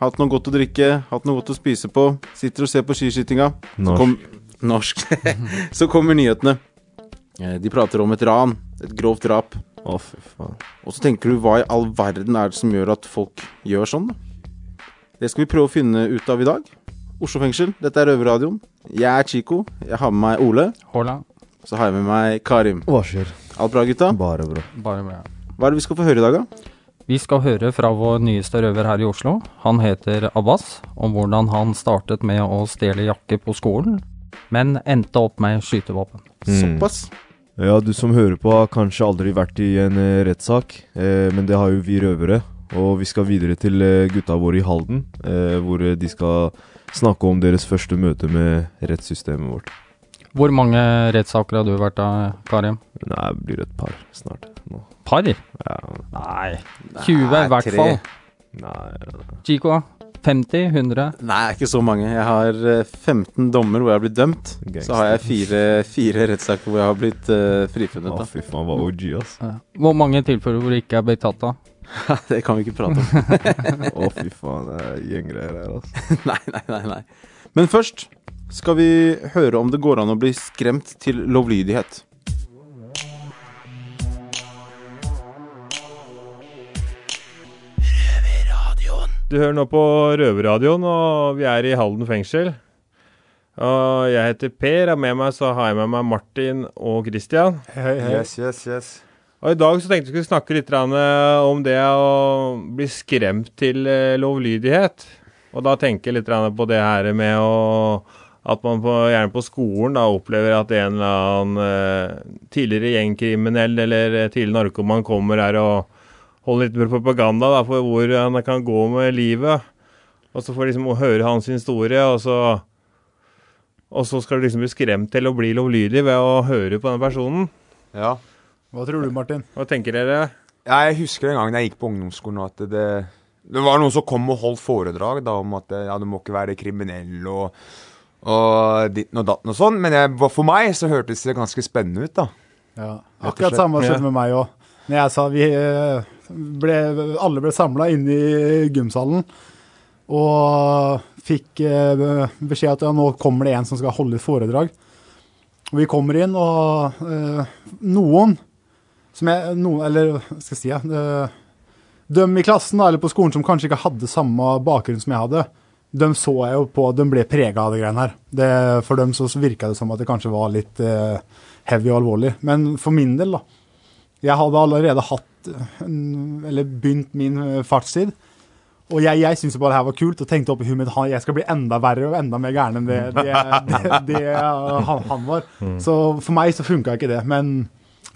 hatt noe godt å drikke, hatt noe godt å spise på, sitter og ser på skiskytinga. Så Norsk. kom, norsk. så kommer nyhetene. Eh, De prater om et ran, et grovt drap. Å, fy faen. Og så tenker du hva i all verden er det som gjør at folk gjør sånn, da? Det skal vi prøve å finne ut av i dag. Oslo fengsel, dette er Røverradioen. Jeg er Chico. Jeg har med meg Ole. Hola. Så har jeg med meg Karim. Hva skjer? Alt bra, gutta? Bare bra. Bare bra. Hva er det vi skal få høre i dag, da? Vi skal høre fra vår nyeste røver her i Oslo. Han heter Abbas, om hvordan han startet med å stjele jakke på skolen, men endte opp med skytevåpen. Mm. Såpass. Ja, du som hører på har kanskje aldri vært i en eh, rettssak, eh, men det har jo vi røvere. Og vi skal videre til eh, gutta våre i Halden, eh, hvor eh, de skal snakke om deres første møte med rettssystemet vårt. Hvor mange rettssaker har du vært av, Karim? Nei, det blir et par snart. Nå. Par? Ja, Nei. 20 i hvert tre. fall. nei, Chico? 50? 100? Nei, ikke så mange. Jeg har eh, 15 dommer hvor jeg har blitt dømt. Gangster. Så har jeg fire, fire rettssaker hvor jeg har blitt uh, frifunnet. Å, fy faen, hva OG, ass. Hvor mange tilfeller hvor du ikke er blitt tatt av? det kan vi ikke prate om. Å, fy faen, det er gjenggreier her, ass. nei, nei, nei, nei. Men først skal vi høre om det går an å bli skremt til lovlydighet. Du hører nå på Røverradioen, og vi er i Halden fengsel. Og jeg heter Per, og med meg så har jeg med meg Martin og Christian. Yes, yes, yes. Og i dag så tenkte vi skulle snakke litt eh, om det å bli skremt til eh, lovlydighet. Og da tenker jeg litt på det her med å at man på, gjerne på skolen da opplever at en eller annen eh, tidligere gjengkriminell eller eh, tidligere narkoman kommer her og holder litt mer propaganda da, for hvor han kan gå med livet. Og så får liksom høre hans historie, og så, og så skal du liksom bli skremt til å bli lovlydig ved å høre på den personen. Ja. Hva tror du, Martin? Hva tenker dere? ja. Jeg husker en gang jeg gikk på ungdomsskolen at det, det var noen som kom og holdt foredrag da, om at ja, du må ikke være kriminell og, og ditten og datten og sånn. Men jeg, for meg så hørtes det ganske spennende ut, da. Ja, akkurat samme skjedde med meg òg. Når jeg sa vi eh, ble, Alle ble samla inne i gymsalen og fikk eh, beskjed at ja, nå kommer det en som skal holde et foredrag. Og vi kommer inn, og eh, noen som jeg noen, Eller hva skal jeg si eh, Dem i klassen da, eller på skolen som kanskje ikke hadde samme bakgrunn som jeg hadde, dem så jeg jo på De ble prega av det greiene her. Det, for dem så virka det som at det kanskje var litt eh, heavy og alvorlig. Men for min del, da. Jeg hadde allerede hatt eh, Eller begynt min eh, fartstid. Og jeg, jeg syntes bare det her var kult, og tenkte oppi huet mitt at jeg skal bli enda verre og enda mer gæren enn det, det, det, det han, han var. Så for meg så funka ikke det. Men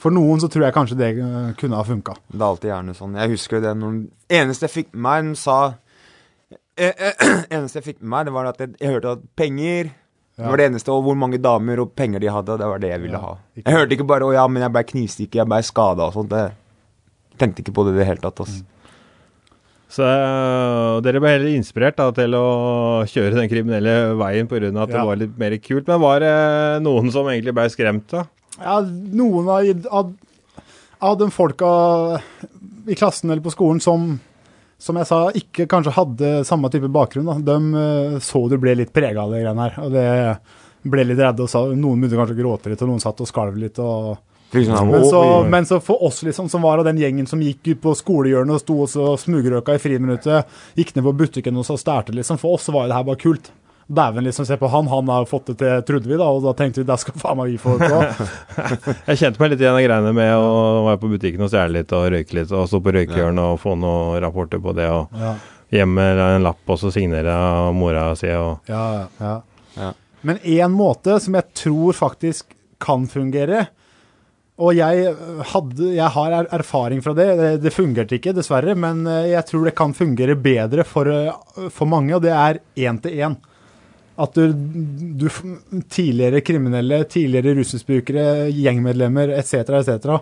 for noen så tror jeg kanskje det eh, kunne ha funka. Det er alltid gjerne sånn. Jeg husker det når Eneste jeg fikk med meg, den sa eh, eh, Eneste jeg fikk med meg, det var at jeg, jeg hørte at penger Det var det eneste, og hvor mange damer og penger de hadde, det var det jeg ville Ja, ha. Jeg hørte ikke bare 'Å ja, men jeg ble knivstukket, jeg ble skada' og sånt. Jeg tenkte ikke på det i det hele tatt. ass. Så øh, dere ble heller inspirert da, til å kjøre den kriminelle veien pga. at det var litt mer kult. Men var det noen som egentlig ble skremt, da? Ja, noen av, av, av de folka i klassen eller på skolen som, som jeg sa, ikke kanskje hadde samme type bakgrunn, da. de eh, så du ble litt prega av det greiene her. Og det ble litt redde, og sa, noen begynte kanskje å gråte litt, og noen satt og skalv litt. og... Men så, men så for oss liksom, som var av den gjengen som gikk ut på skolehjørnet og sto og smugrøka i friminuttet, gikk ned på butikken og så stærte, liksom. For oss var det her bare kult. Dæven, liksom, se på han, han har fått det til, trodde vi, da. Og da tenkte vi, det skal faen meg vi få det på. Jeg kjente meg litt igjen i greiene med å være på butikken og stjele litt og røyke litt, og stå på røykehjørnet og få noen rapporter på det, og Ja. hjemme en lapp og så signere mora si og Ja, ja. Ja. Men én måte som jeg tror faktisk kan fungere, og jeg, hadde, jeg har er- erfaring fra det, det, fungerte ikke dessverre, men øh, jeg tror det kan fungere bedre for, øh, for mange, og det er én til én. At du, du Tidligere kriminelle, tidligere rusmisbrukere, gjengmedlemmer etc., etc.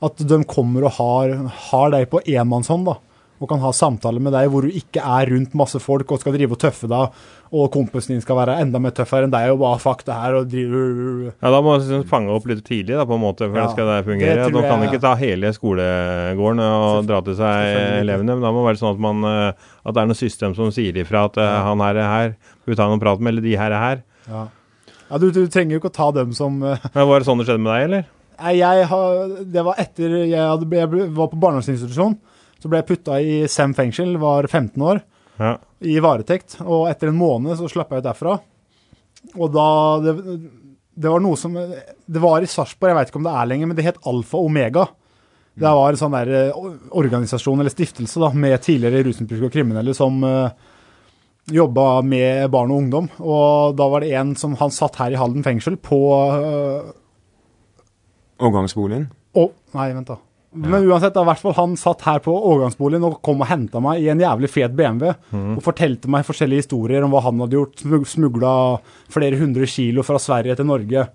At de kommer og har, har deg på enmannshånd, da. Og kan ha samtaler med deg hvor du ikke er rundt masse folk og skal drive og tøffe deg, og kompisen din skal være enda mer tøffere enn deg og bare fuck det her og drive Ja, Da må du fange opp litt tidlig, da, på en måte, for Ja, det skal det fungere. det tror kan jeg- ikke ta hele skolegården og dra til seg elevene, men da må det være sånn at, man, eh, at det er noe system som sier ifra at ja. han her er her, vi ta noen prat med, eller de her er her. Ja, ja du, du trenger jo ikke å ta dem som eh, Men Var det sånn det skjedde med deg, eller? Nei, jeg har, det var etter jeg, hadde, jeg var på barnevernsinstitusjon. Så ble jeg putta i Sem fengsel, var 15 år, Ja. i varetekt. Og etter en måned så slapp jeg ut derfra. Og da Det, det var noe som Det var i Sarpsborg, jeg veit ikke om det er lenger, men det het Alfa Omega. Det var en sånn der eh, organisasjon eller stiftelse da, med tidligere rusmisbrukere og kriminelle som uh, jobba med barn og ungdom. Og da var det en som Han satt her i Halden fengsel på uh, Overgangsboligen. Å, nei, vent da. Men uansett, da, hvert fall han satt her på overgangsboligen og kom og henta meg i en jævlig fet BMW. Og fortalte meg forskjellige historier om hva han hadde gjort. Smugla flere hundre kilo fra Sverige til Norge.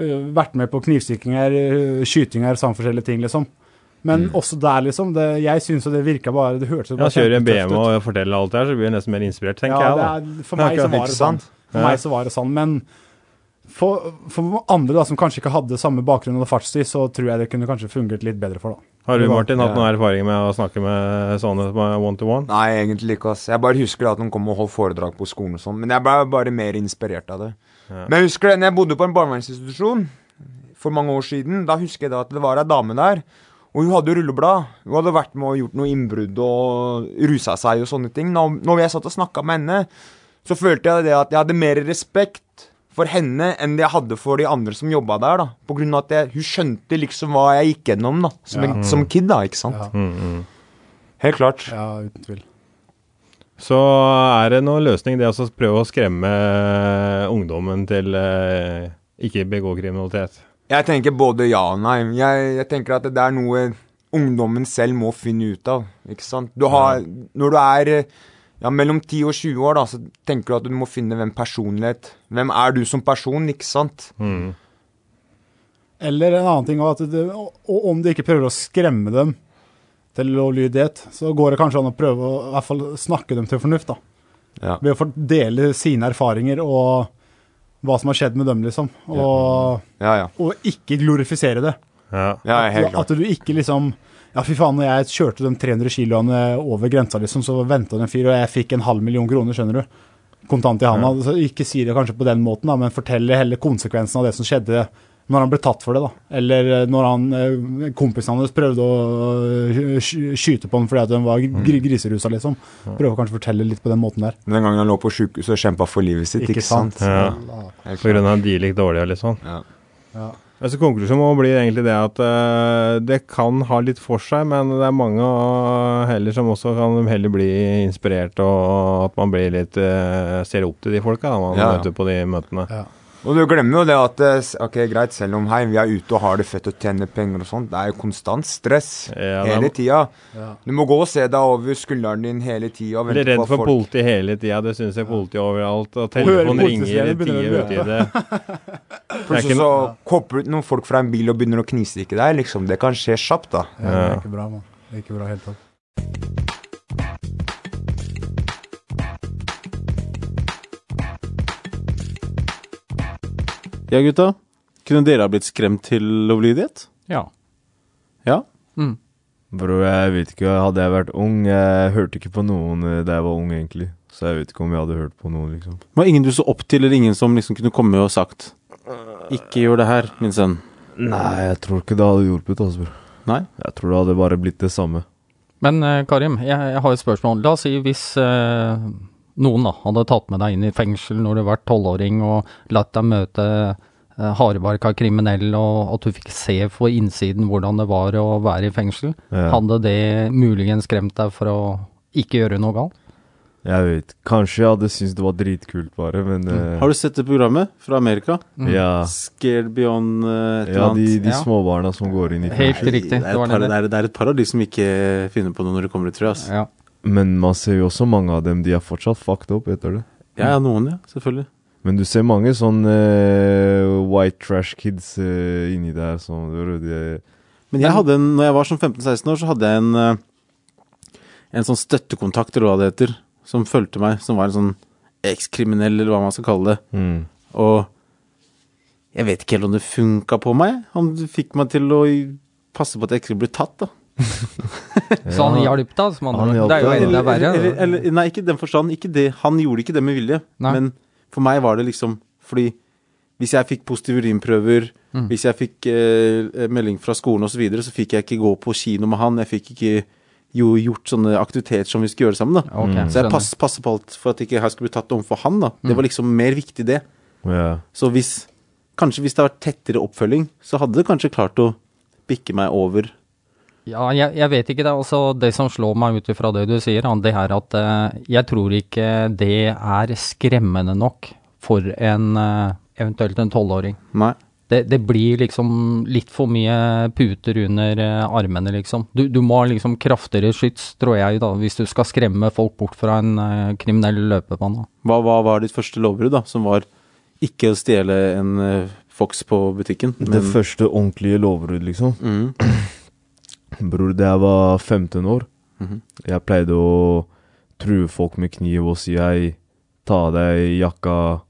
øh, vært med på knivstikkinger, øh, skytinger, samt forskjellige ting, liksom. Men også der, liksom. Det, jeg syns det virka bare Det hørtes Ja, Kjører en BMW og forteller alt det her, så blir du nesten mer inspirert, tenker ja, jeg da. det er, for meg så var det sånn. sant? For meg så var det sånn, men for, for andre da, som kanskje ikke hadde samme bakgrunn og fartstid, så tror jeg det kunne kanskje fungert litt bedre for, da. Har du, Martin, hatt noen erfaring med å snakke med sånne one to one? Nei, egentlig ikke. ass. Jeg bare husker at noen kom og holdt foredrag på skolen og sånn. Men jeg ble bare mer inspirert av det. Men jeg husker det, når jeg bodde på en barnevernsinstitusjon for mange år siden, da husker jeg da at det var ei dame der. Og hun hadde rulleblad. Hun hadde vært med og gjort noe innbrudd og rusa seg og sånne ting. Når, når jeg satt og snakka med henne, så følte jeg det at jeg hadde mer respekt for henne enn det jeg hadde for de andre som jobba der. da. På grunn av at jeg, hun skjønte liksom hva jeg gikk gjennom da, som, en, som kid. da, ikke sant? Ja. Mm, mm. Helt klart. Ja, uten tvil. Så er det noen løsning det å prøve å skremme ungdommen til eh, ikke begå kriminalitet? Jeg tenker både ja og nei. Jeg, jeg tenker at det er noe ungdommen selv må finne ut av. ikke sant? Du har, Når du er eh, ja, mellom 10 og 20 år, da, så tenker du at du må finne hvem personlighet Hvem er du som person, ikke sant? Mm. Eller en annen ting, at det, og om du ikke prøver å skremme dem til lovlydighet, så går det kanskje an å prøve å i hvert fall snakke dem til fornuft. da. Ja. Ved å få dele sine erfaringer og hva som har skjedd med dem, liksom. Og, Ja, ja. og ikke glorifisere det. Ja. ja helt At, at du ikke liksom Ja, fy faen, når jeg kjørte de 300 kiloene over grensa, liksom, så venta det en fyr, og jeg fikk en halv million kroner, skjønner du. Kontant i handa. Ja. ikke si det kanskje på den måten, da, men fortell heller konsekvensen av det som skjedde når han ble tatt for det, da. Eller eh, når han, eh, kompisen hans prøvde å eh, skyte på ham fordi at han var gr griserusa, liksom. Prøve å kanskje fortelle litt på den måten der. Den gangen han lå på sjukehuset og kjempa for livet sitt, ikke, sant? Ja. På grunn av at de gikk dårlig og litt sånn. Ja. Ja. Altså Konklusjonen må bli egentlig det at uh, det kan ha litt for seg, men det er mange uh, heller som også kan heller bli inspirert, og at man blir litt uh, ser opp til de folka man Ja, ja. møter på de møtene. Ja. Og du glemmer jo det at eh, ok, greit, selv om hei, vi er ute og har det fett og tjener penger og sånt, det er jo konstant stress Ja, hele tida. Ja. Du må gå og se deg over skulderen din hele tida Blir redd for folk politi hele tida, det syns jeg politi overalt. Og telefonen ringer i tide og utide. Plutselig så hopper ut noen folk fra en bil og begynner å knivstikke deg, liksom. Det kan skje kjapt, da. Ja, det er ikke bra, mann. Det er ikke bra helt tatt. Ja, gutta. Kunne dere ha blitt skremt til lovlydighet? Ja. Ja? Mm. Bro, jeg vet ikke. Hadde jeg vært ung Jeg hørte ikke på noen eh, da jeg var ung, egentlig. Så jeg vet ikke om jeg hadde hørt på noen, liksom. Det Var ingen du så opp til, eller ingen som liksom kunne komme og sagt Ikke gjør det her, min sønn. Nei, jeg tror ikke det hadde hjulpet, altså, bro. Nei? Jeg tror det hadde bare blitt det samme. Men eh, Karim, jeg, jeg har et spørsmål. La oss si hvis eh, noen da hadde tatt med deg inn i fengsel når du var tolvåring og latt deg møte eh, hardbarka kriminell, og at du fikk se på innsiden hvordan det var å være i fengsel. Ja. Hadde det muligens skremt deg for å ikke gjøre noe galt? Jeg vet. Kanskje jeg hadde syntes det var dritkult, bare, men eh, Har du sett det programmet fra Amerika? Ja. Scared Beyond uh, et eller annet. Ja, de, de Ja. småbarna som går inn i fengsel. Helt riktig. Det er, Det var et par, det. er, det er et par av de som ikke finner på noe når det kommer ut, tror jeg. Altså. Ja. Men man ser jo også mange av dem, de er fortsatt fucked up etter det. Ja, ja, noen, ja. Selvfølgelig. Men du ser mange sånne uh, white trash kids uh, inni der som de, Men jeg hadde en, når jeg var sånn 15-16 år, så hadde jeg en uh, En sånn støttekontakt, eller hva det heter, som fulgte meg, som var en sånn ekskriminell, eller hva man skal kalle det. mm. Og jeg vet ikke helt om det funka på meg. Han fikk meg til å passe på at jeg ikke skulle bli tatt, da. Så han hjalp deg, som Han han hjalp Det er jo enda verre. eller, eller, nei, ikke i den forstand. Ikke det. Han gjorde ikke det med vilje. Nei. Men for meg var det liksom Fordi hvis jeg fikk positive urinprøver, Mm. hvis jeg fikk eh, melding fra skolen osv., så, videre, så fikk jeg ikke gå på kino med han. Jeg fikk ikke jo gjort sånne aktiviteter som vi skulle gjøre sammen. da. Okay, Så jeg pass, passer på alt for at ikke jeg skulle bli tatt overfor han. da. Det var liksom mer viktig, det. Ja. Så hvis Kanskje hvis det hadde vært tettere oppfølging, så hadde det kanskje klart å bikke meg over. Ja, jeg, jeg vet ikke det. Altså, det som slår meg ut ifra det du sier, det er at eh, jeg tror ikke det er skremmende nok for en eh, eventuelt en tolvåring. Nei. Det, det blir liksom litt for mye puter under eh, armene, liksom. Du, du må ha liksom kraftigere skyts, tror jeg, da, hvis du skal skremme folk bort fra en kriminell løpebane. Hva, hva var ditt første lovbrudd, da? Som var ikke å stjele en Fox på butikken? Det første ordentlige lovbrudd, liksom. Mhm. Bror, da jeg var 15 år, Mhm. jeg pleide å true folk med kniv og si hei, ta av deg jakka,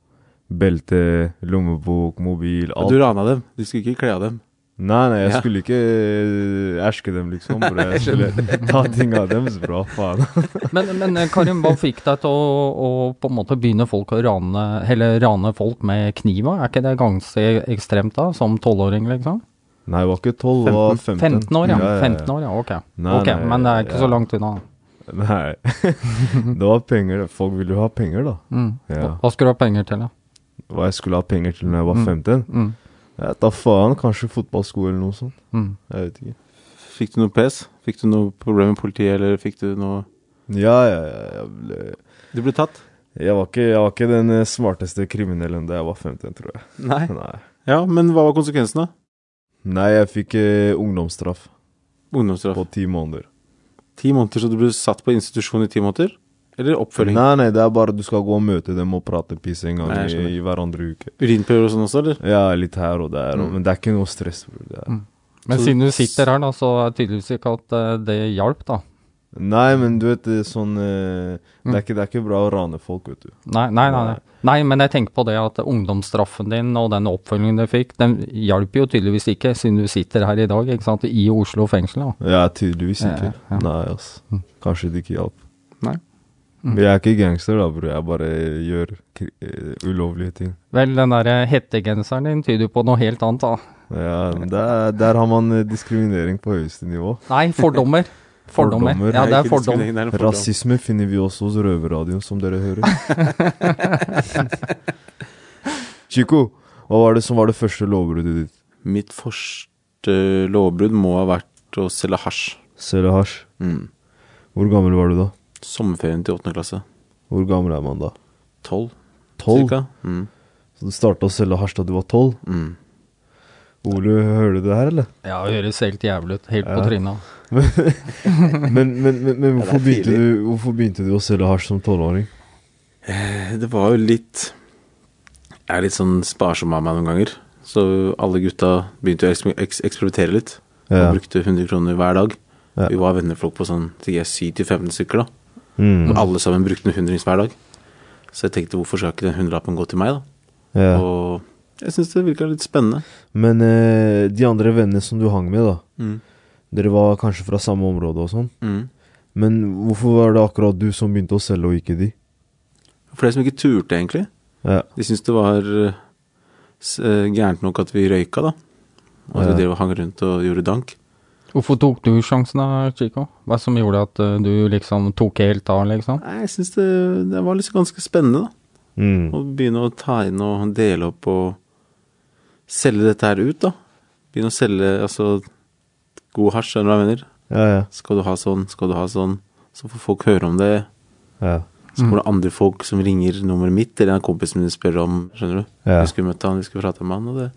belte, lommebok, mobil, alt. du rana dem. Du skulle ikke kle av dem. Nei, nei, jeg Ja. skulle ikke eh, erske dem, liksom. Bror. Jeg skulle ta ting av dem, bra faen. Men, men eh, Karim, hva fikk deg til å, å på en måte begynne folk å rane, eller rane folk med kniv? Er ikke det ganske ekstremt da, som tolvåring, liksom? Nei, jeg var ikke 12, jeg var 15. 15 år, ja. 15 år, ja, ok. Nei, okay nei, Men det er ikke ja. så langt unna. Nei. det var penger. Folk ville jo ha penger, da. Mm. Ja. Hva skulle du ha penger til, da? Hva jeg skulle ha penger til når jeg var Mm. 15? Mm. Jeg vet da faen. Kanskje fotballsko eller noe sånt. Mm. Jeg vet ikke. Fikk du noe pes? Fikk du noe problem med politiet, eller fikk du noe Ja, ja, ja. Jeg, ble, Du ble tatt? jeg, var ikke, jeg var ikke den eh, smarteste kriminellen da jeg var 15, tror jeg. Nei. Nei, Ja, men hva var konsekvensen, da? Nei jeg fikk eh, ungdomsstraff Ungdomsstraff. på ti måneder. Ti måneder, så du ble satt på institusjon i ti måneder? Eller oppfølging? Nei, nei, det er bare du skal gå og møte dem og prate piss en gang Nei, jeg i, skjønner. i hverandre uke. Urinprøver og sånn også, eller? Ja, litt her og der, og, Mm. men det er ikke noe stress. Bro. Det er. Mm. Men Så- siden du sitter her, da, så er det tydeligvis ikke at eh, det hjalp, da. Nei, men du vet, det er sånn eh, Mm. det, er ikke, det er ikke bra å rane folk, vet du. Nei, nei, nei, nei. Nei, men jeg tenker på det at ungdomsstraffen din og den oppfølgingen du fikk, den hjalp jo tydeligvis ikke, siden du sitter her i dag, ikke sant, i Oslo fengsel. da. Ja, tydeligvis ikke. ja. Nei, ass. Mm. Kanskje det ikke hjalp. Nei. Mm. Men jeg er ikke gangster, da, bror. Jeg bare gjør eh, ulovlige ting. Vel, den derre hettegenseren din tyder jo på noe helt annet, da. Ja, der, der har man eh, diskriminering på høyeste nivå. Nei, fordommer. Fordommer. Fordommer. Ja, det er fordom. det er fordom. Rasisme finner vi også hos Røverradioen, som dere hører. Chico, hva var det som var det første lovbruddet ditt? Mitt første lovbrudd må ha vært å selge hasj. Selge hasj. Mm. Hvor gammel var du da? Sommerferien til åttende klasse. Hvor gammel er man da? Tolv, Tolv? cirka. Mm. Så du starta å selge hasj da du var tolv? Mm. Ole, hører du det her, eller? Ja, det høres helt jævlig ut. Helt på Ja. trynet. Men, men, men, men hvorfor, begynte du, hvorfor begynte du å selge hasj som tolvåring? Eh, Det var jo litt Jeg er litt sånn sparsom av meg noen ganger. Så alle gutta begynte å eks- eks eksperimentere litt. Ja. Og brukte 100 kroner hver dag. Ja. Vi var venneflokk på sånn 7-15 stykker, da. Mm. Og alle sammen brukte en hundrings hver dag. Så jeg tenkte hvorfor skal ikke den hundrelappen gå til meg, da? Ja. Og jeg syns det virka litt spennende. Men eh, de andre vennene som du hang med, da. Mm. Dere var kanskje fra samme område og sånn. Mm. Men hvorfor var det akkurat du som begynte å selge, og ikke de? Flere som ikke turte, egentlig. Ja. De syntes det var eh, eh, gærent nok at vi røyka, da. Og at Ja. vi drev og hang rundt og gjorde dank. Hvorfor tok du sjansen da, Chico? Hva som gjorde at eh, du liksom tok helt av, liksom? Nei, jeg syns det, det var liksom ganske spennende, da. Mm. Å begynne å ta inn og dele opp og selge dette her ut, da. Begynne å selge altså god hasj, skjønner du hva jeg mener? Ja, ja. Skal du ha sånn, skal du ha sånn. Så får folk høre om det. ja. Så kommer det andre folk som ringer nummeret mitt, eller en kompis min spør om, skjønner du. Ja. Vi skulle møte han, vi skulle prate med han, og det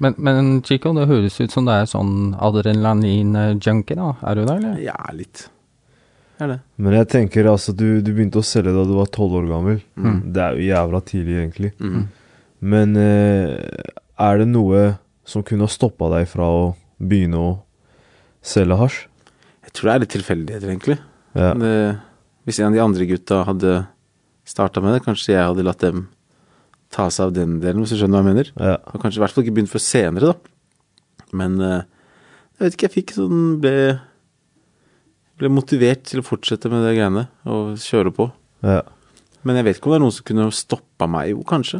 Men, men Chico, det høres ut som det er sånn adrenalin-junkie, da. Er du det, eller? Ja, litt. Er det. Men jeg tenker altså, du, du begynte å selge da du var tolv år gammel. Mm. Det er jo jævla tidlig, egentlig. Mm. Men eh, er det noe som kunne ha stoppa deg fra å begynne å selge hasj? Jeg tror det er litt tilfeldigheter, egentlig. Ja. Det, hvis en av de andre gutta hadde starta med det, kanskje jeg hadde latt dem ta seg av den delen, hvis du skjønner hva jeg mener. ja. Og kanskje i hvert fall ikke begynt før senere, da. Men eh, jeg vet ikke, jeg fikk sånn ble, ble motivert til å fortsette med det greiene og kjøre på. ja. Men jeg vet ikke om det er noen som kunne stoppa meg. Jo, kanskje.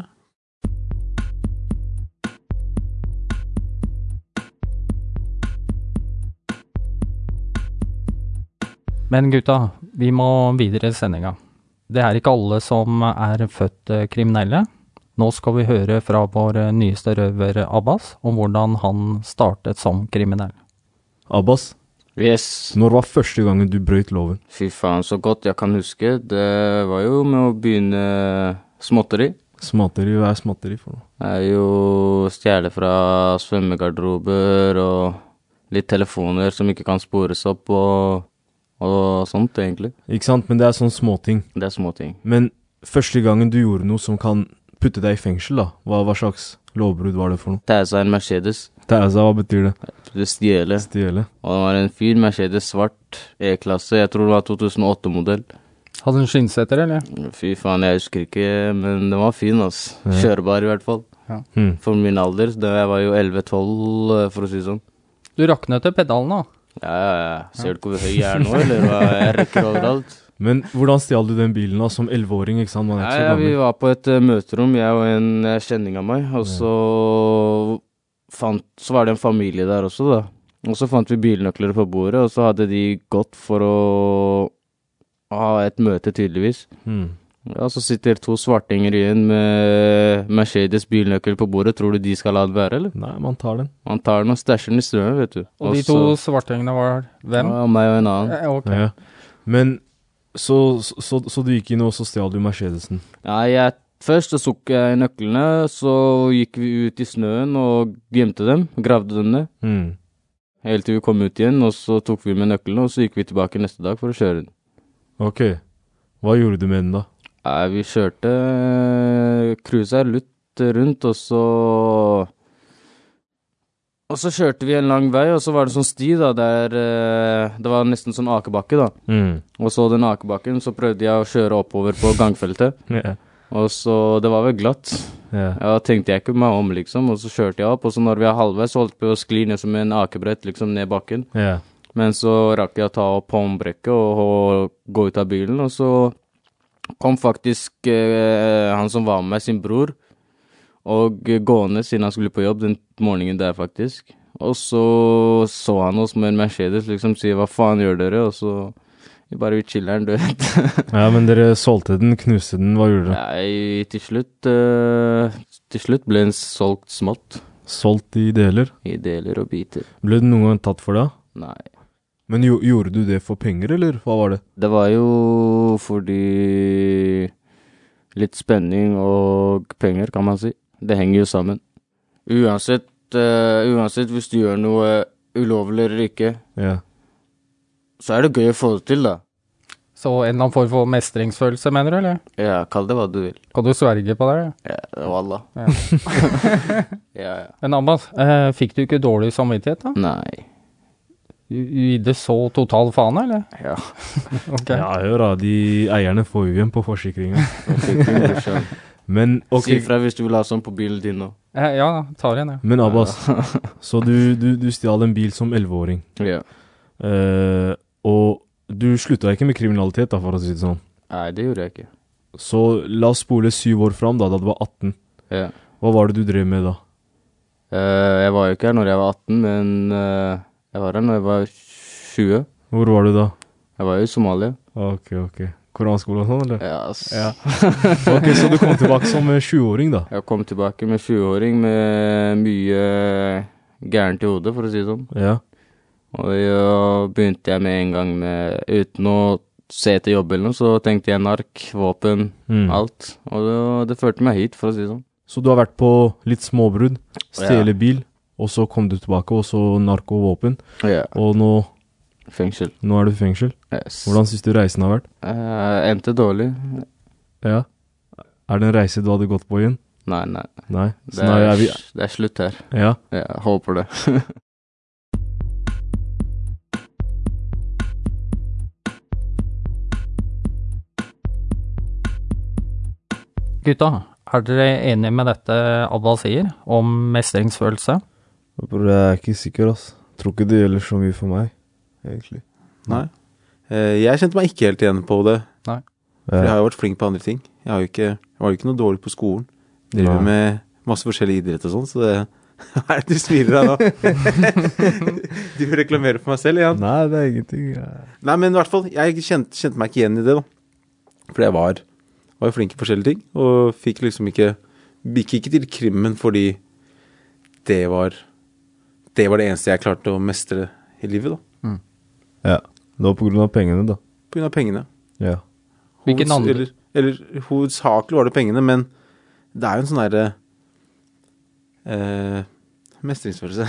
Men gutta, vi må videre i sendinga. Det er ikke alle som er født eh, kriminelle. Nå skal vi høre fra vår eh, nyeste røver Abbas om hvordan han startet som kriminell. Abbas, Yes. når var første gangen du brøyt loven? Fy faen, så godt jeg kan huske. Det var jo med å begynne småtteri. Småtteri, hva er småtteri for noe? Det er jo stjele fra svømmegarderober og litt telefoner som ikke kan spores opp og, og sånt, egentlig. Ikke sant, men det er sånne småting. Det er småting. Men første gangen du gjorde noe som kan putte deg i fengsel, da, hva, hva slags lovbrudd var det for noe? Det er en Mercedes. Det er altså, hva betyr det? Det stjele. Stjele? Og det var en fin Mercedes svart E-klasse. Jeg tror det var 2008-modell. Hadde hun skinnsetter, eller? Fy faen, jeg husker ikke, men den var fin, altså. Ja. Kjørbar i hvert fall. Hmm. For min alder. Da jeg var jo 11-12, for å si det sånn. Du raknet til pedalen, da. Ja, ja, ja. Ser du hvor høy jeg er nå, eller hva? Jeg rekker overalt. Men hvordan stjal du den bilen da, som elleveåring, ikke sant? Man er Ja, ikke ja, vi var på et uh, møterom, jeg og en uh, kjenning av meg, og så fant Så var det en familie der også, da. Og så fant vi bilnøkler på bordet, og så hadde de gått for å ha et møte, tydeligvis. Hmm. Ja, så sitter to svartinger igjen med Mercedes bilnøkkel på bordet. Tror du de skal la det være, eller? Nei, man tar den. Man tar den og stæsjer den i strømmen, vet du. Og de to svartingene var hvem? Ja, meg og en annen. Ja, okay. Ja. Men så, så, så, så du gikk inn og så stjal du Mercedesen? Ja, jeg, først så tok jeg nøklene, så gikk vi ut i snøen og gjemte dem, gravde dem ned. Mm. Helt til vi kom ut igjen, og så tok vi med nøklene, og så gikk vi tilbake neste dag for å kjøre den. Ok. Hva gjorde du med den da? Ja, vi kjørte cruisa lutt rundt, og så Og så kjørte vi en lang vei, og så var det sånn sti, da, der eh, Det var nesten sånn akebakke, da. Mm. Og så den akebakken, så prøvde jeg å kjøre oppover på gangfeltet, yeah. og så Det var vel glatt. Yeah. Ja, tenkte jeg ikke meg om, liksom, og så kjørte jeg opp, og så når vi er halvveis, holdt vi å skli ned som en akebrett, liksom, ned bakken. Yeah. Men så rakk jeg å ta opp håndbrekket og, og gå ut av bilen, og så kom faktisk eh, han som var med meg, sin bror, og gående siden han skulle på jobb den morgenen der, faktisk. Og så så han oss med en Mercedes, liksom sier 'hva faen gjør dere?' Og så vi bare vi chiller'n, du vet. ja, men dere solgte den, knuste den, hva gjorde dere? Nei, til slutt eh, Til slutt ble den solgt smått. Solgt i deler? I deler og biter. Ble den noen gang tatt for det? Nei. Men jo, gjorde du det for penger, eller hva var det? Det var jo fordi Litt spenning og penger, kan man si. Det henger jo sammen. Uansett, uh, uansett hvis du gjør noe ulovlig eller ikke, Ja. så er det gøy å få det til, da. Så en eller annen form for mestringsfølelse, mener du, eller? Ja, kall det hva du vil. Kan du sverge på det? Ja, wallah. Ja. Ja, ja. Men Abbas, eh, fikk du ikke dårlig samvittighet, da? Nei. Det så total faen, eller? Ja. okay. Ja, hør da, de eierne får jo igjen på brorsan. Men okay. Si ifra hvis du vil ha sånn på bilen din nå. Eh, ja, tar igjen, ja. men Abbas, så du, du, du stjal en bil som 11-åring. Ja. Eh, og du slutta ikke med kriminalitet, da, for å si det sånn. Nei, det gjorde jeg ikke. Så la oss spole syv år fram, da, da du var 18. Ja. Hva var det du drev med da? Eh, jeg var jo ikke her når jeg var 18, men eh, jeg var her når jeg var 20. Hvor var du da? Jeg var jo i Somalia. Ok, ok. Koranskole og sånn, eller? Ja, ass. Ja. Ok, Så du kom tilbake som eh, 20-åring, da? Jeg kom tilbake med 20-åring med mye gærent i hodet, for å si det sånn. Ja. Og da begynte jeg med en gang med Uten å se etter jobb eller noe, så tenkte jeg nark, våpen, Mm. alt. Og det, det førte meg hit, for å si det sånn. Så du har vært på litt småbrudd, stjele bil, og så kom du tilbake, og så narko og våpen. Ja. Og nå, Fengsel. nå er du i fengsel. Yes. Hvordan syns du reisen har vært? Uh, endte dårlig. Ja. Er det en reise du hadde gått på igjen? Nei, nei. Nei? Det er, er vi det er slutt her. Ja. Ja, Jeg håper det. Gutta, er dere enige med dette Abba sier om mestringsfølelse? Bror, jeg er ikke sikker, ass. Tror ikke det gjelder så mye for meg, egentlig. Nei. Eh, Jeg kjente meg ikke helt igjen på det. Nei. For jeg har jo vært flink på andre ting. Jeg, har jo ikke, jeg var jo ikke noe dårlig på skolen. Driver Nei. med masse forskjellig idrett og sånn, så det Hva er det du smiler av nå? du reklamerer for meg selv igjen? Nei, det er ingenting. Ja. Nei, men i hvert fall, jeg kjente, kjente meg ikke igjen i det, da. For jeg var, var jo flink i forskjellige ting, og fikk liksom ikke Gikk ikke til krimmen fordi det var Det var det eneste jeg klarte å mestre i livet, da. Ja. Det var på grunn av pengene, da. På grunn av pengene. Ja. Hvilken andre- Eller, eller hovedsakelig var det pengene, men det er jo en sånn derre eh, Mestringsfølelse.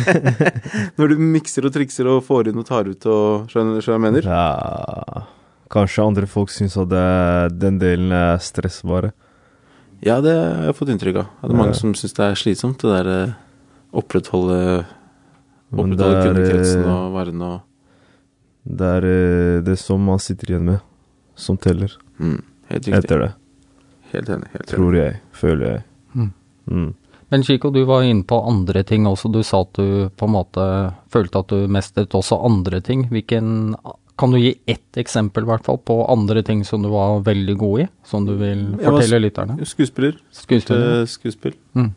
Når du mikser og trikser og får inn og tar ut og Skjønner hva jeg mener? ja. Kanskje andre folk syns at det, den delen er stressbare. Ja, det har jeg fått inntrykk av. Det er mange Ja. som syns det er slitsomt, det der eh, opprettholde Opprettholde er, kundekretsen eh, og varene og Det er eh, det som man sitter igjen med, som teller. mm, Helt riktig. Etter det. Helt enig. Helt enig. Tror jeg. Føler jeg. Mm. Mm. Men Chico, du var inne på andre ting også. Du sa at du på en måte følte at du mestret også andre ting. Hvilken Kan du gi ett eksempel, i hvert fall, på andre ting som du var veldig god i? Som du vil fortelle lytterne? Skuespiller. Skuespiller. Skuespill. Mm.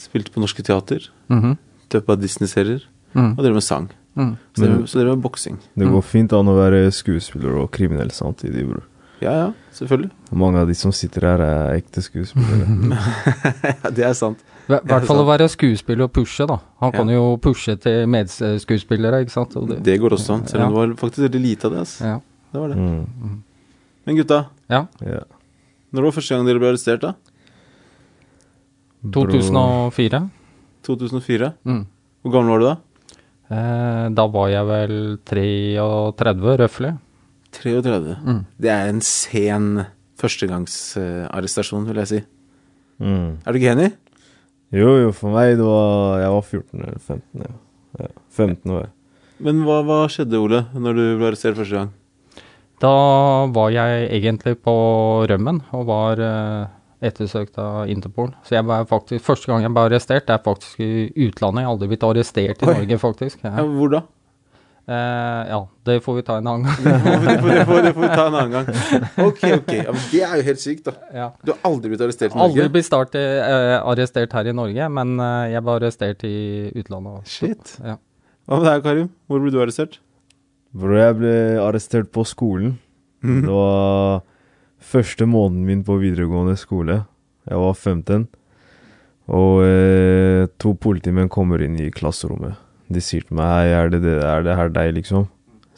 Spilte på Norske Teater. Mhm. Døpa Disney-serier. Mm. Og drev med sang. Mm. Så drev, så drev med boksing. Det går fint an å være skuespiller og kriminell samtidig, bror. Ja, ja, selvfølgelig. Mange av de som sitter her, er ekte skuespillere. ja, det er sant. I hvert fall å være skuespiller og pushe, da. Han kan Ja. jo pushe til medskuespillere, ikke sant. Og Det går også an, selv om Ja. det var faktisk veldig lite av det. Altså. Ja. Det var det. Mm. Men gutta, ja. Ja. når var første gang dere ble arrestert, da? 2004. 2004? Mm. Hvor gammel var du da? Eh, da var jeg vel 33, røftlig. 33. Mm. Det er en sen førstegangsarrestasjon, vil jeg si. Mm. Er du ikke enig? Jo, jo, for meg det var Jeg var 14 eller 15. Ja. ja. 15 år. Men hva, hva skjedde, Ole, når du ble arrestert første gang? Da var jeg egentlig på rømmen og var eh, ettersøkt av Interpol. Så jeg var faktisk, første gang jeg ble arrestert, det er faktisk i utlandet. Jeg har aldri blitt arrestert i Oi. Norge, faktisk. Ja, Ja. hvor da? Eh, ja, det får vi ta en annen gang. Det får, det, får, det, får, vi ta en annen gang. Ok, ok. Ja, men det er jo helt sykt, da. ja. Du har aldri blitt arrestert i Aldri Norge? blitt start, eh, arrestert her i Norge, men eh, jeg ble arrestert i utlandet. også. Shit. Ja. Hva med deg, Karim? Hvor ble du arrestert? Bro, jeg ble arrestert på skolen. Mhm. Det var første måneden min på videregående skole. Jeg var 15. Og eh, to politimenn kommer inn i klasserommet. De sier til meg Hei, er det, det, er det her deg, liksom?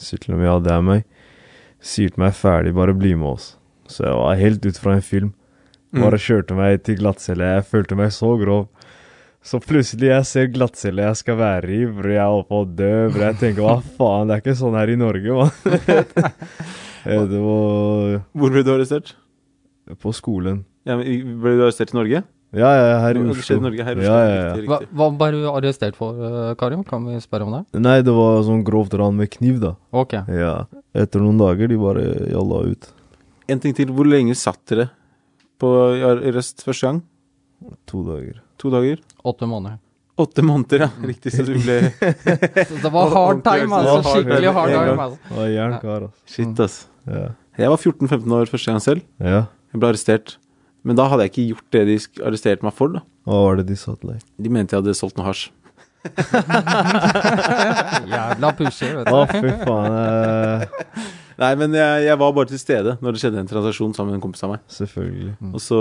Sier til dem ja, det er meg. Sier til meg ferdig, bare bli med oss. Så jeg var helt ut fra en film. Bare kjørte meg til glattcelle. Jeg følte meg så grov. Så plutselig jeg ser glattcelle jeg skal være i, hvor Jeg holder på å dø. Bror. Jeg tenker hva faen, det er ikke sånn her i Norge, mann. Eh, det var Hvor ble du arrestert? på skolen. Ja, men ble du arrestert i Norge? Ja, ja, her i Oslo. Norge, her i Oslo. Ja, ja, ja. Riktig, Hva, riktig. hva ble du arrestert for, eh, Karim? Kan vi spørre om det? Nei, det var sånn grovt ran med kniv, da. Ok. Ja. Etter noen dager, de bare jalla ut. En ting til. Hvor lenge satt dere på arrest første gang? To dager. To dager? Åtte måneder. Åtte måneder, ja. Riktig. Så du ble Så det var hard time, altså. Skikkelig hard time. Altså. Det var jernkar, altså. Shit, ass. Ja. Jeg var 14-15 år første gang selv. ja. Jeg ble arrestert. Men da hadde jeg ikke gjort det de arresterte meg for, da. Hva var det de sa til deg? De mente jeg hadde solgt noe hasj. Jævla pusher, vet Å, fy faen. Nei, men jeg, jeg var bare til stede når det skjedde en transaksjon sammen med en kompis av meg. selvfølgelig. Og så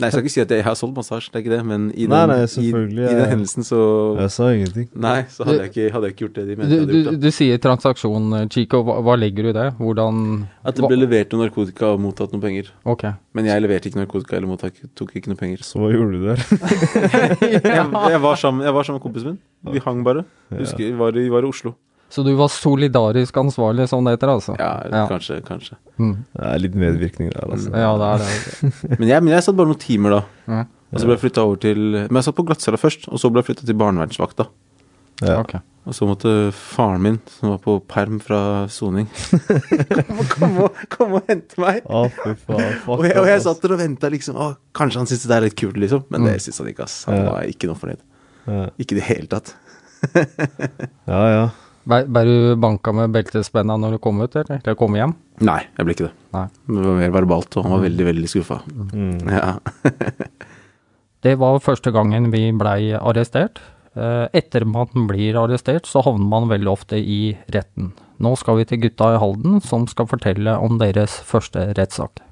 Nei, jeg skal ikke si at jeg har solgt massasje, det er ikke det, men i den, Nei, nei, i, i den hendelsen så Jeg sa ingenting. Nei, så hadde jeg ikke, hadde jeg ikke gjort det de mente Du, jeg hadde du, gjort. da. du sier transaksjon, eh, Chico. Hva, hva legger du i det? Hvordan At det ble levert noe narkotika og mottatt noe penger. Ok. Men jeg leverte ikke narkotika eller mottak, tok ikke noe penger. Så hva gjorde du der? Jeg, var sammen, jeg var sammen med kompisen min. Vi hang bare. Husker, vi var, vi var i Oslo. Så du var solidarisk ansvarlig, som det heter, altså? Ja, Ja. kanskje, kanskje. Det er litt medvirkning der, altså. Ja, det er det. Men jeg, men jeg satt bare noen timer da. Ja. Og så ble jeg flytta over til Men jeg satt på glattcella først, og så ble jeg flytta til barnevernsvakta. Ja. Okay. Og så måtte faren min, som var på perm fra soning, komme, og, kom og hente meg. Oh, fy faen. Og jeg, og jeg satt der og venta, liksom. Å, kanskje han syns det er litt kult, liksom. Men det syns han ikke, ass. Han Ja. var ikke noe fornøyd. Ja. Ikke i det hele tatt. Ja, ja. Ble du banka med beltespenna når du kom ut, eller? Eller kom hjem? Nei, jeg ble ikke det. Nei. Det var mer verbalt, og han var veldig, veldig skuffa. Mm. Ja. Det var første gangen vi blei arrestert. Eh, Etter man blir arrestert, så havner man veldig ofte i retten. Nå skal vi til gutta i Halden, som skal fortelle om deres første rettssak.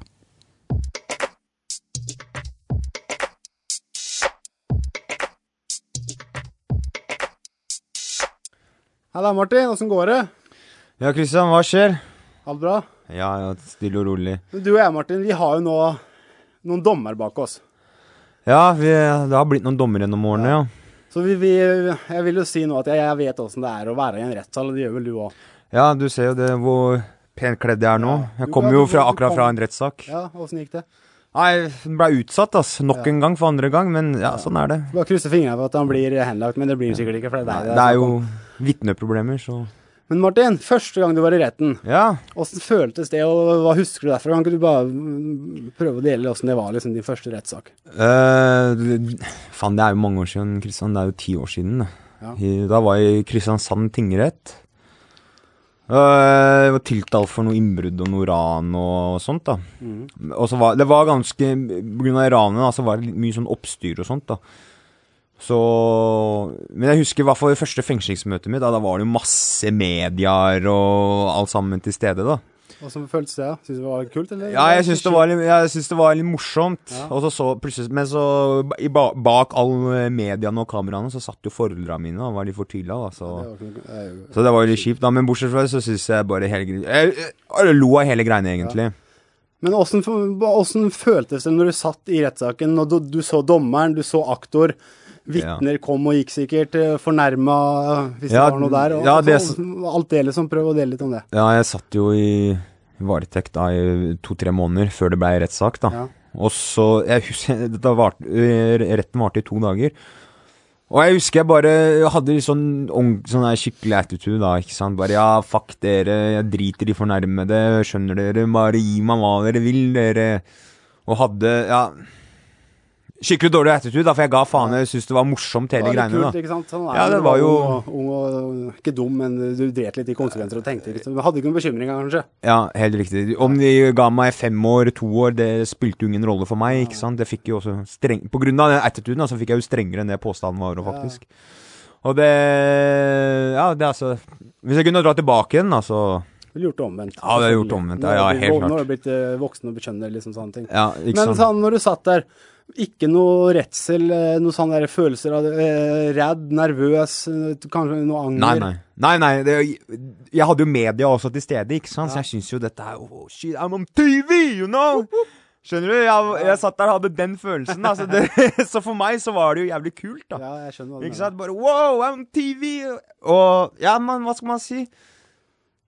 Halla, Martin. Åssen går det? Ja, Kristian, hva skjer? Alt bra? Ja, ja, stille og rolig. Du og jeg, Martin, vi har jo nå noen dommer bak oss. Ja, vi, det har blitt noen dommer gjennom årene, ja. Så vi, vi, jeg vil jo si nå at jeg, jeg vet åssen det er å være i en rettssal, og det gjør vel du òg. Ja, du ser jo det, hvor pent kledd jeg er nå. Jeg kommer jo fra, akkurat fra en rettssak. Ja, åssen gikk det? Nei, den ble utsatt, ass. Nok en gang for andre gang, men ja, sånn er det. Bare krysse fingrene for at han blir henlagt, men det blir han sikkert ikke. det Nei, det er jo vitneproblemer, så Men Martin, første gang du var i retten, Ja. åssen føltes det, og hva husker du derfra? Kan ikke du bare prøve å dele åssen det var, liksom, din første rettssak? Uh, faen, det er jo mange år siden, Kristian. Det er jo ti år siden. Ja. Da var jeg i Kristiansand tingrett. Jeg var tiltalt for noe innbrudd og noe ran og sånt, da. mm. Og så var det var ganske av ranet, så var det mye sånn oppstyr og sånt, da. Så Men jeg husker i hvert fall det første fengslingsmøtet mitt. Da, da var det jo masse medier og alt sammen til stede, da. Åssen føltes det? Syns du det var kult, eller? Ja, jeg syns det, det var litt morsomt. Ja. Og så så plutselig Men så i ba, bak alle mediene og kameraene så satt jo foreldrene mine og var litt fortvila, da. Så, Det ikke så det var jo litt kjipt, da. Men bortsett fra det så syns jeg bare hele Jeg, jeg, lo av hele greiene, egentlig. Men åssen åssen føltes det når du satt i rettssaken, og du, du så dommeren, du så aktor, vitner kom og gikk sikkert, eh, fornærma hvis Ja, det var noe der. Og, ja, det så- alt det liksom. Prøv å dele litt om det. Ja, jeg satt jo i varetekt da i to-tre måneder før det ble rettssak, da. Ja. Og så jeg husker, vart, eh, Retten varte i to dager. Og jeg husker jeg bare hadde sånn, sånn skikkelig attitude da, ikke sant. Bare ja, fuck dere, jeg driter i fornærmede, skjønner dere, bare gi meg hva dere vil, dere. Og hadde, ja Skikkelig dårlig attitude, da, for jeg ga faen. Jeg syntes det var morsomt, hele greiene. kult, da ikke sant? Sånn er Ja, det var jo- ung og, ung og Ikke dum, men du dret litt i konsekvenser og tenkte liksom. Du hadde ikke noen bekymringer, kanskje? Ja, helt riktig. Om de ga meg fem år, to år, det spilte jo ingen rolle for meg, ikke sant. Det fikk jo også streng... På grunn av den attituden, så fikk jeg jo strengere enn det påstanden var, faktisk. Og det Ja, det er altså Hvis jeg kunne dra tilbake igjen, altså Du ville gjort det omvendt. Ja, det er gjort omvendt, ja, ja, helt Nå klart. har du blitt eh, voksen og bekjønner, liksom sånne ting. Ja, ikke Men sånn, når du satt der, ikke noe redsel, noen noe sånne der følelser av eh, redd, nervøs, eh, kanskje noe anger? Nei, nei. Nei, nei det, jeg hadde jo media også til stede, ikke sant? så jeg syns jo dette er oh, shit, I'm on TV, you know! Skjønner du? Jeg, jeg satt der og hadde den følelsen. Altså så, det, så for meg så var det jo jævlig kult, da. Ja, jeg skjønner hva du Ikke mener. sant? Bare wow, I'm on TV! Og ja, men hva skal man si?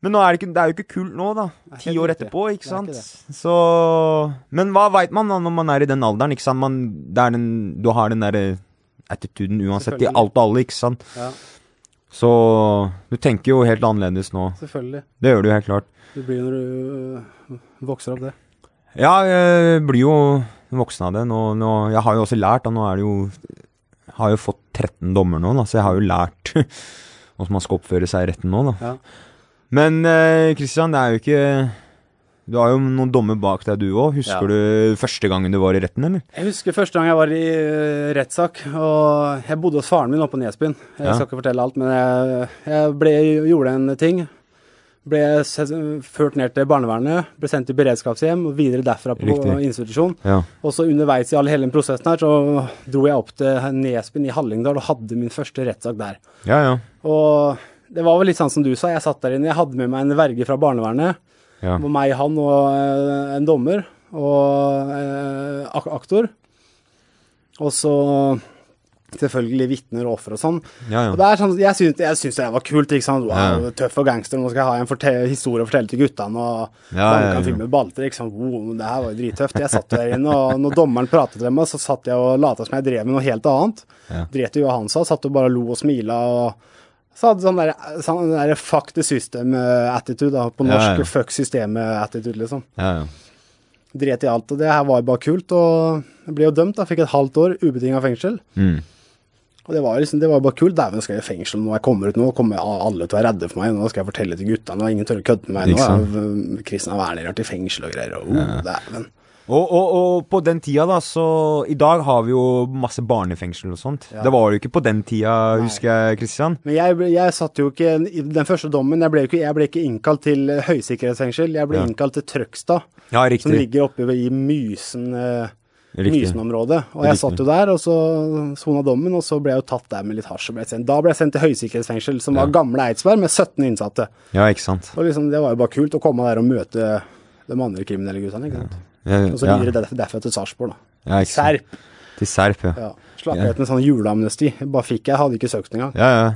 Men nå er det, ikke, det er jo ikke kult nå, da. Ti år etterpå, ikke sant? ikke Så Men hva veit man da når man er i den alderen, ikke sant? Man, den, du har den derre attituden uansett i alt og alle, ikke sant? Ja, Så du tenker jo helt annerledes nå. selvfølgelig. Det gjør du helt klart. Det blir når du øh, vokser opp, det. Ja, jeg blir jo voksen av det. Nå, nå, jeg har jo også lært, da. Nå er det jo Jeg har jo fått 13 dommer nå, da, så jeg har jo lært hvordan man skal oppføre seg i retten nå, da. Ja. Men Kristian, det er jo ikke Du har jo noen dommer bak deg, du òg. Husker du første gangen du var i retten, eller? Jeg husker første gang jeg var i øh, rettssak, og jeg bodde hos faren min oppe på Nesbyen. Jeg Ja. skal ikke fortelle alt, men jeg, jeg ble, gjorde en ting. Ble ført ned til barnevernet, ble sendt til beredskapshjem og videre derfra på Riktig. institusjon. Ja. Og så underveis i all, hele den prosessen her, så dro jeg opp til Nesbyen i Hallingdal og hadde min første rettssak der. Ja, ja. Og det var vel litt sånn som du sa, jeg satt der inne, jeg hadde med meg en verge fra barnevernet. Ja. Det meg, han og eh, en dommer og eh, aktor. Og så selvfølgelig vitner og offer og sånn. Ja, Og det er sånn, jeg syns, det var kult. ikke sant? Wow, Ja. Tøff og gangster, nå skal jeg ha en historie å fortelle til guttene. Og Ja, ja, ja, kan filme balter. ikke sant? Wow, det her var jo drittøft. Jeg satt der inne, og når dommeren pratet til meg, så satt jeg og lata som jeg drev med noe helt annet. Ja. Dret i hva han sa, satt og bare lo og smila. og så hadde sånn der, sånn der fuck the system-attitude, da. På norsk ja. fuck systemet-attitude, liksom. ja, ja. Dret i alt. Og det her var bare kult. Og jeg ble jo dømt, da. Fikk et halvt år ubetinga fengsel. Mm. Og det var liksom, det var bare kult. Dæven, skal jeg i fengsel når jeg kommer ut nå. Kommer alle til å være redde for meg. Nå skal jeg fortelle til guttene, har ingen tør å kødde med meg. Nå er Kristian Werner vært i fengsel og greier. Og, oh, dæven. Og, og, og på den tida, da, så I dag har vi jo masse barnefengsel og sånt. Ja. Det var det jo ikke på den tida, husker jeg, Kristian. Men jeg, jeg satt jo ikke i den første dommen. Jeg ble, ikke, jeg ble ikke innkalt til høysikkerhetsfengsel. Jeg ble Ja. innkalt til Trøgstad, Ja, som ligger oppe i Mysen. Eh. Mysen-området. Og jeg Riktig. satt jo der, og så sona dommen, og så ble jeg jo tatt der med litt hasj. og ble sendt. Da ble jeg sendt til høysikkerhetsfengsel, som var gamle Eidsberg, med 17 innsatte. Ja, ikke sant. Og liksom, Det var jo bare kult å komme der og møte de andre kriminelle guttene. ikke sant? Og så videre ja. derfra til Sarpsborg, da. ja. Serp. Til Serp, ja. Ja. Slapp ut med sånn juleamnesti. Bare fikk jeg, hadde ikke søkt engang. Ja, ja.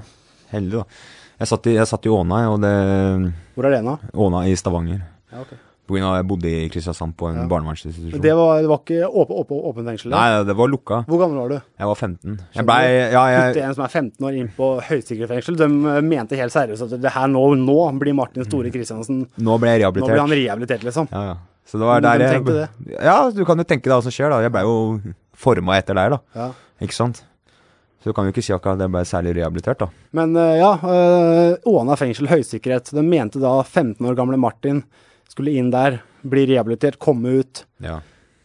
Heldig, da. Jeg satt i, jeg satt i Åna, og det Hvor er det nå? Åna i Stavanger. Ja, ok. På grunn av jeg bodde i Kristiansand på en Ja. barnevernsinstitusjon. Det var, det var ikke åpen, åpen, åpen fengsel? Nei, det var lukka. Hvor gammel var du? Jeg var 15. Jeg ble, Ja, jeg en som er 15 år inn på høysikkerhetsfengsel. De eh, mente helt seriøst at det her nå, nå blir Martin Store Kristiansen Nå ble jeg Nå blir han rehabilitert. rehabilitert, liksom. Ja, ja. Så det var der jeg Ja, du kan jo tenke deg hva som skjer, da. Jeg blei jo forma etter deg, da. Ja. Ikke sant? Så du kan jo ikke si akkurat at jeg ble særlig rehabilitert, da. Men eh, ja, eh, Åna fengsel, høysikkerhet. De mente da 15 år gamle Martin skulle inn der, bli rehabilitert, komme ut. Ja.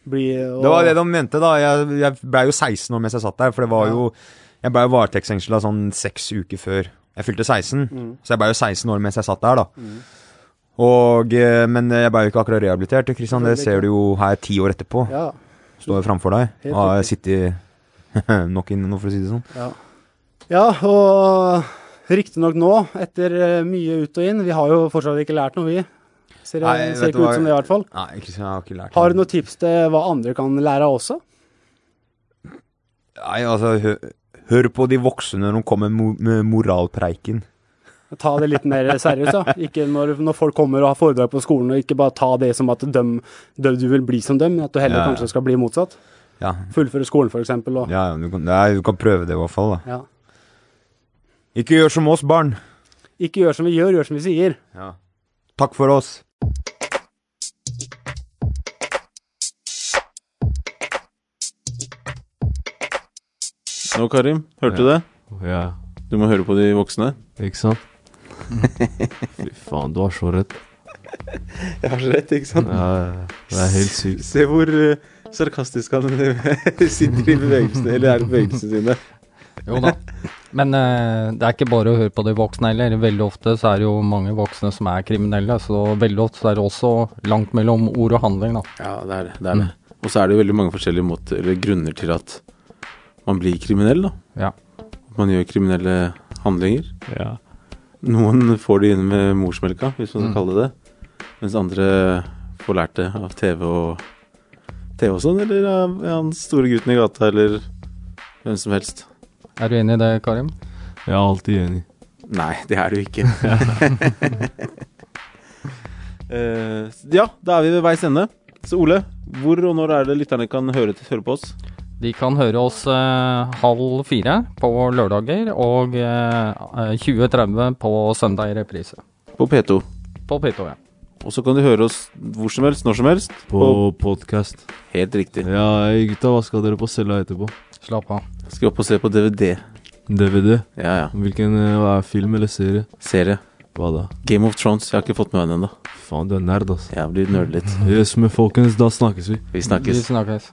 Bli, og, Det var det de mente, da. Jeg, jeg blei jo 16 år mens jeg satt der, for det var Ja. jo Jeg blei varetektsfengsla sånn seks uker før jeg fylte 16, Mm. så jeg blei jo 16 år mens jeg satt der, da. Og, eh, men jeg ble jo ikke akkurat rehabilitert. Kristian, det ser du jo her ti år etterpå. Ja, Står framfor deg. Helt Og har sitter nok inne nå, for å si det sånn. ja. ja, og riktignok nå, etter eh, mye ut og inn Vi har jo fortsatt ikke lært noe, vi. Ser, Nei, ser ikke ut som det, i hvert fall. Nei, Kristian, jeg har ikke lært Har du noen tips til hva andre kan lære av også? Nei, altså, hør, hør på de voksne når de kommer med moralpreiken. Ta det litt mer seriøst, ja. Ikke når, når folk kommer og har foredrag på skolen, og ikke bare ta det som at døm, døm, du vil bli som dem, at du heller Ja, ja. kanskje skal bli motsatt. Ja, Fullføre skolen, eksempel. Ja du, kan, nei, du kan prøve det i hvert fall, da. ja. Ikke gjør som oss, barn. Ikke gjør som vi gjør, gjør som vi sier. Ja. Takk for oss. Nå, Karim, hørte du det? Ja, Du må høre på de voksne. ikke sant? Fy faen, du har så rett. Jeg har så rett, ikke sant? Ja, ja, det er helt sykt. Se hvor uh, sarkastisk han sitter i bevegelsene, eller er i bevegelsene sine. Jo da. Men uh, det er ikke bare å høre på de voksne heller. Veldig ofte så er det jo mange voksne som er kriminelle, så veldig ofte så er det også langt mellom ord og handling, da. Ja, det er det. det, er det. Og så er det jo veldig mange forskjellige måter, eller grunner til at man blir kriminell, da. Ja. Man gjør kriminelle handlinger. Ja. Noen får det inn med morsmelka, hvis man skal Mm. kalle det det. Mens andre får lært det av TV og TV og sånn, eller av han store gutten i gata, eller hvem som helst. Er du enig i det, Karim? Jeg er alltid enig. Nei, det er du ikke. uh, ja, da er vi ved veis ende. Så Ole, hvor og når er det lytterne kan høre, høre på oss? De kan høre oss eh, halv fire på lørdager og eh, 20.30 på søndag i reprise. På P2. På P2, ja. Og så kan du høre oss hvor som helst, når som helst. På podcast. Helt riktig. Ja, gutta, hva skal dere på cella etterpå? Slapp av. Skal opp og se på DVD. DVD? Ja, ja. Hvilken eh, hva er film eller serie? Serie. Hva da? Game of Thrones. Jeg har ikke fått med meg den ennå. Faen, du er nerd, altså. Jeg blir nerd litt. Yes, men folkens, da snakkes vi. Vi snakkes. Vi snakkes.